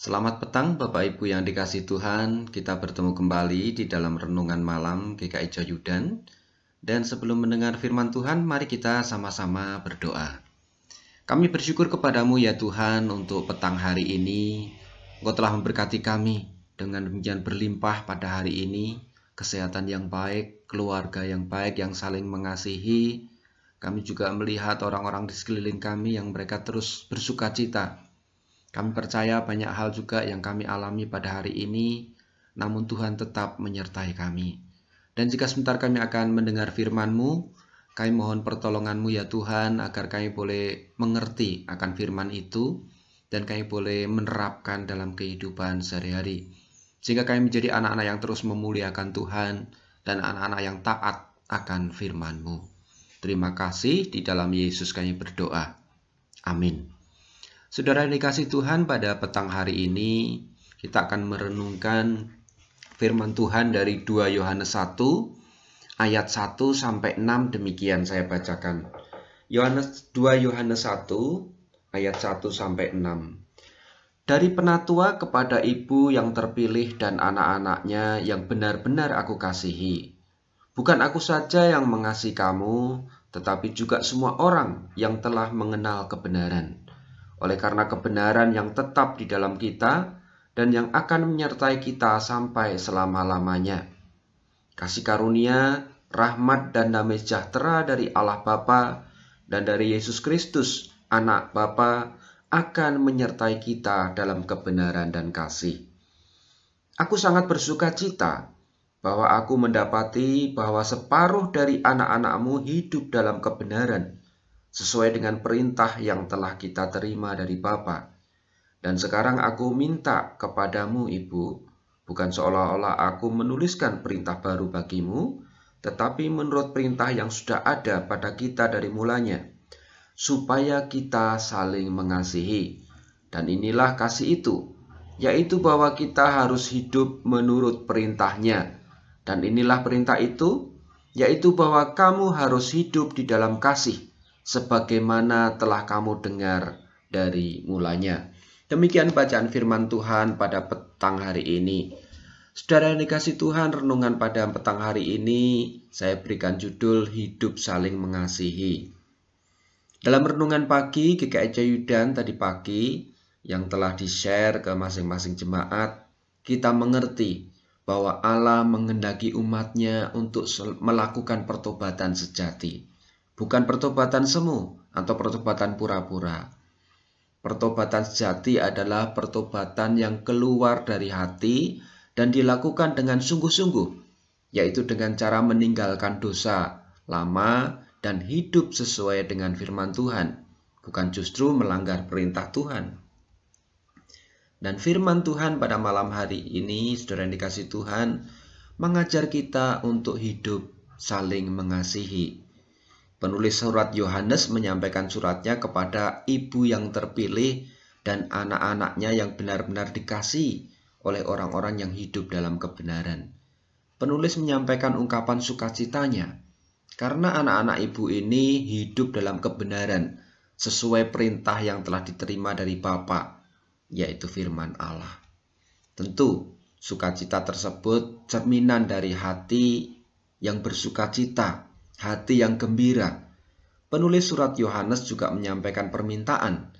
Selamat petang Bapak Ibu yang dikasih Tuhan, kita bertemu kembali di dalam Renungan Malam GKI Joyudan. Dan sebelum mendengar firman Tuhan, mari kita sama-sama berdoa. Kami bersyukur kepadamu ya Tuhan untuk petang hari ini. Engkau telah memberkati kami dengan demikian berlimpah pada hari ini. Kesehatan yang baik, keluarga yang baik, yang saling mengasihi. Kami juga melihat orang-orang di sekeliling kami yang mereka terus bersuka cita kami percaya banyak hal juga yang kami alami pada hari ini, namun Tuhan tetap menyertai kami. Dan jika sebentar kami akan mendengar firman-Mu, kami mohon pertolongan-Mu ya Tuhan, agar kami boleh mengerti akan firman itu, dan kami boleh menerapkan dalam kehidupan sehari-hari. Sehingga kami menjadi anak-anak yang terus memuliakan Tuhan, dan anak-anak yang taat akan firman-Mu. Terima kasih, di dalam Yesus kami berdoa. Amin. Saudara dikasih Tuhan pada petang hari ini kita akan merenungkan firman Tuhan dari 2 Yohanes 1 ayat 1 sampai 6 demikian saya bacakan. Yohanes 2 Yohanes 1 ayat 1 sampai 6. Dari penatua kepada ibu yang terpilih dan anak-anaknya yang benar-benar aku kasihi. Bukan aku saja yang mengasihi kamu, tetapi juga semua orang yang telah mengenal kebenaran oleh karena kebenaran yang tetap di dalam kita dan yang akan menyertai kita sampai selama-lamanya. Kasih karunia, rahmat dan damai sejahtera dari Allah Bapa dan dari Yesus Kristus, anak Bapa, akan menyertai kita dalam kebenaran dan kasih. Aku sangat bersuka cita bahwa aku mendapati bahwa separuh dari anak-anakmu hidup dalam kebenaran sesuai dengan perintah yang telah kita terima dari Bapa. Dan sekarang aku minta kepadamu, Ibu, bukan seolah-olah aku menuliskan perintah baru bagimu, tetapi menurut perintah yang sudah ada pada kita dari mulanya, supaya kita saling mengasihi. Dan inilah kasih itu, yaitu bahwa kita harus hidup menurut perintahnya. Dan inilah perintah itu, yaitu bahwa kamu harus hidup di dalam kasih, sebagaimana telah kamu dengar dari mulanya. Demikian bacaan firman Tuhan pada petang hari ini. Saudara yang dikasih Tuhan, renungan pada petang hari ini saya berikan judul Hidup Saling Mengasihi. Dalam renungan pagi GKI Jayudan tadi pagi yang telah di-share ke masing-masing jemaat, kita mengerti bahwa Allah mengendaki umatnya untuk melakukan pertobatan sejati bukan pertobatan semu atau pertobatan pura-pura. Pertobatan sejati adalah pertobatan yang keluar dari hati dan dilakukan dengan sungguh-sungguh, yaitu dengan cara meninggalkan dosa lama dan hidup sesuai dengan firman Tuhan, bukan justru melanggar perintah Tuhan. Dan firman Tuhan pada malam hari ini, saudara yang dikasih Tuhan, mengajar kita untuk hidup saling mengasihi. Penulis surat Yohanes menyampaikan suratnya kepada ibu yang terpilih dan anak-anaknya yang benar-benar dikasih oleh orang-orang yang hidup dalam kebenaran. Penulis menyampaikan ungkapan sukacitanya karena anak-anak ibu ini hidup dalam kebenaran sesuai perintah yang telah diterima dari Bapa, yaitu firman Allah. Tentu, sukacita tersebut cerminan dari hati yang bersukacita hati yang gembira. Penulis surat Yohanes juga menyampaikan permintaan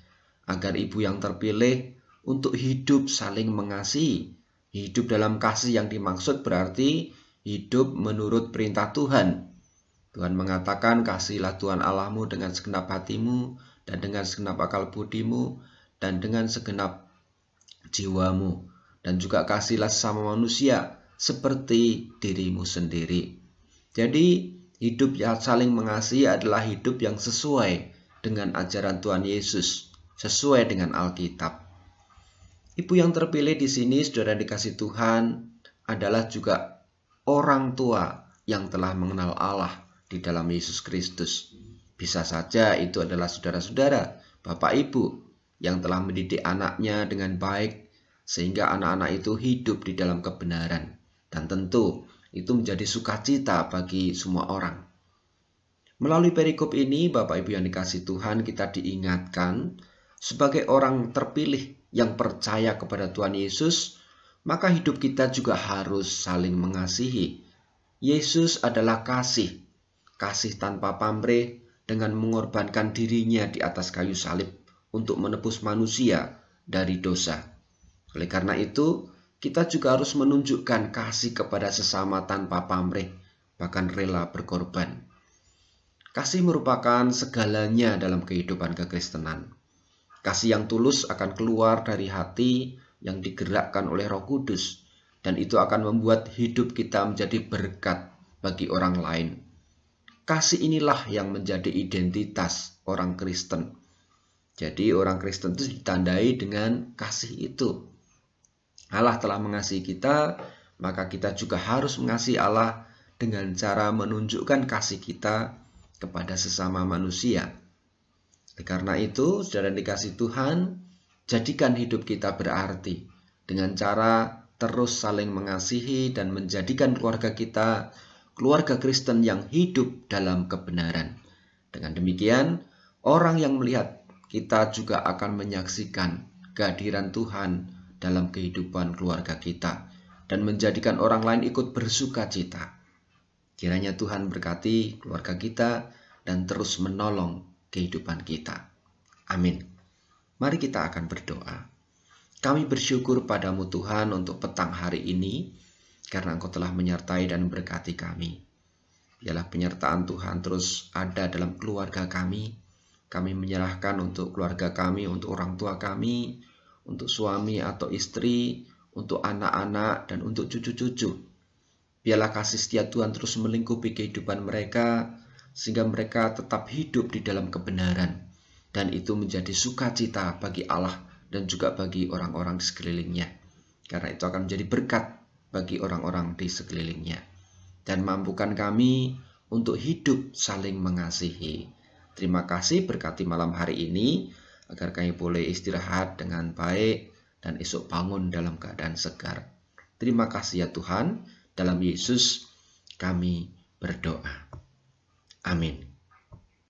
agar ibu yang terpilih untuk hidup saling mengasihi. Hidup dalam kasih yang dimaksud berarti hidup menurut perintah Tuhan. Tuhan mengatakan, "Kasihilah Tuhan Allahmu dengan segenap hatimu dan dengan segenap akal budimu dan dengan segenap jiwamu dan juga kasihlah sama manusia seperti dirimu sendiri." Jadi, Hidup yang saling mengasihi adalah hidup yang sesuai dengan ajaran Tuhan Yesus, sesuai dengan Alkitab. Ibu yang terpilih di sini, saudara dikasih Tuhan, adalah juga orang tua yang telah mengenal Allah di dalam Yesus Kristus. Bisa saja itu adalah saudara-saudara, bapak ibu, yang telah mendidik anaknya dengan baik, sehingga anak-anak itu hidup di dalam kebenaran. Dan tentu itu menjadi sukacita bagi semua orang. Melalui perikop ini, Bapak Ibu yang dikasih Tuhan, kita diingatkan sebagai orang terpilih yang percaya kepada Tuhan Yesus, maka hidup kita juga harus saling mengasihi. Yesus adalah kasih, kasih tanpa pamrih dengan mengorbankan dirinya di atas kayu salib untuk menebus manusia dari dosa. Oleh karena itu, kita juga harus menunjukkan kasih kepada sesama tanpa pamrih, bahkan rela berkorban. Kasih merupakan segalanya dalam kehidupan kekristenan. Kasih yang tulus akan keluar dari hati yang digerakkan oleh Roh Kudus, dan itu akan membuat hidup kita menjadi berkat bagi orang lain. Kasih inilah yang menjadi identitas orang Kristen. Jadi, orang Kristen itu ditandai dengan kasih itu. Allah telah mengasihi kita, maka kita juga harus mengasihi Allah dengan cara menunjukkan kasih kita kepada sesama manusia. Karena itu, saudara dikasih Tuhan, jadikan hidup kita berarti dengan cara terus saling mengasihi dan menjadikan keluarga kita keluarga Kristen yang hidup dalam kebenaran. Dengan demikian, orang yang melihat kita juga akan menyaksikan kehadiran Tuhan dalam kehidupan keluarga kita dan menjadikan orang lain ikut bersuka cita. Kiranya Tuhan berkati keluarga kita dan terus menolong kehidupan kita. Amin. Mari kita akan berdoa. Kami bersyukur padamu Tuhan untuk petang hari ini, karena Engkau telah menyertai dan berkati kami. Biarlah penyertaan Tuhan terus ada dalam keluarga kami. Kami menyerahkan untuk keluarga kami, untuk orang tua kami, untuk suami atau istri, untuk anak-anak, dan untuk cucu-cucu. Biarlah kasih setia Tuhan terus melingkupi kehidupan mereka, sehingga mereka tetap hidup di dalam kebenaran, dan itu menjadi sukacita bagi Allah dan juga bagi orang-orang di sekelilingnya, karena itu akan menjadi berkat bagi orang-orang di sekelilingnya, dan mampukan kami untuk hidup saling mengasihi. Terima kasih berkati malam hari ini, agar kami boleh istirahat dengan baik dan esok bangun dalam keadaan segar. Terima kasih ya Tuhan, dalam Yesus kami berdoa. Amin.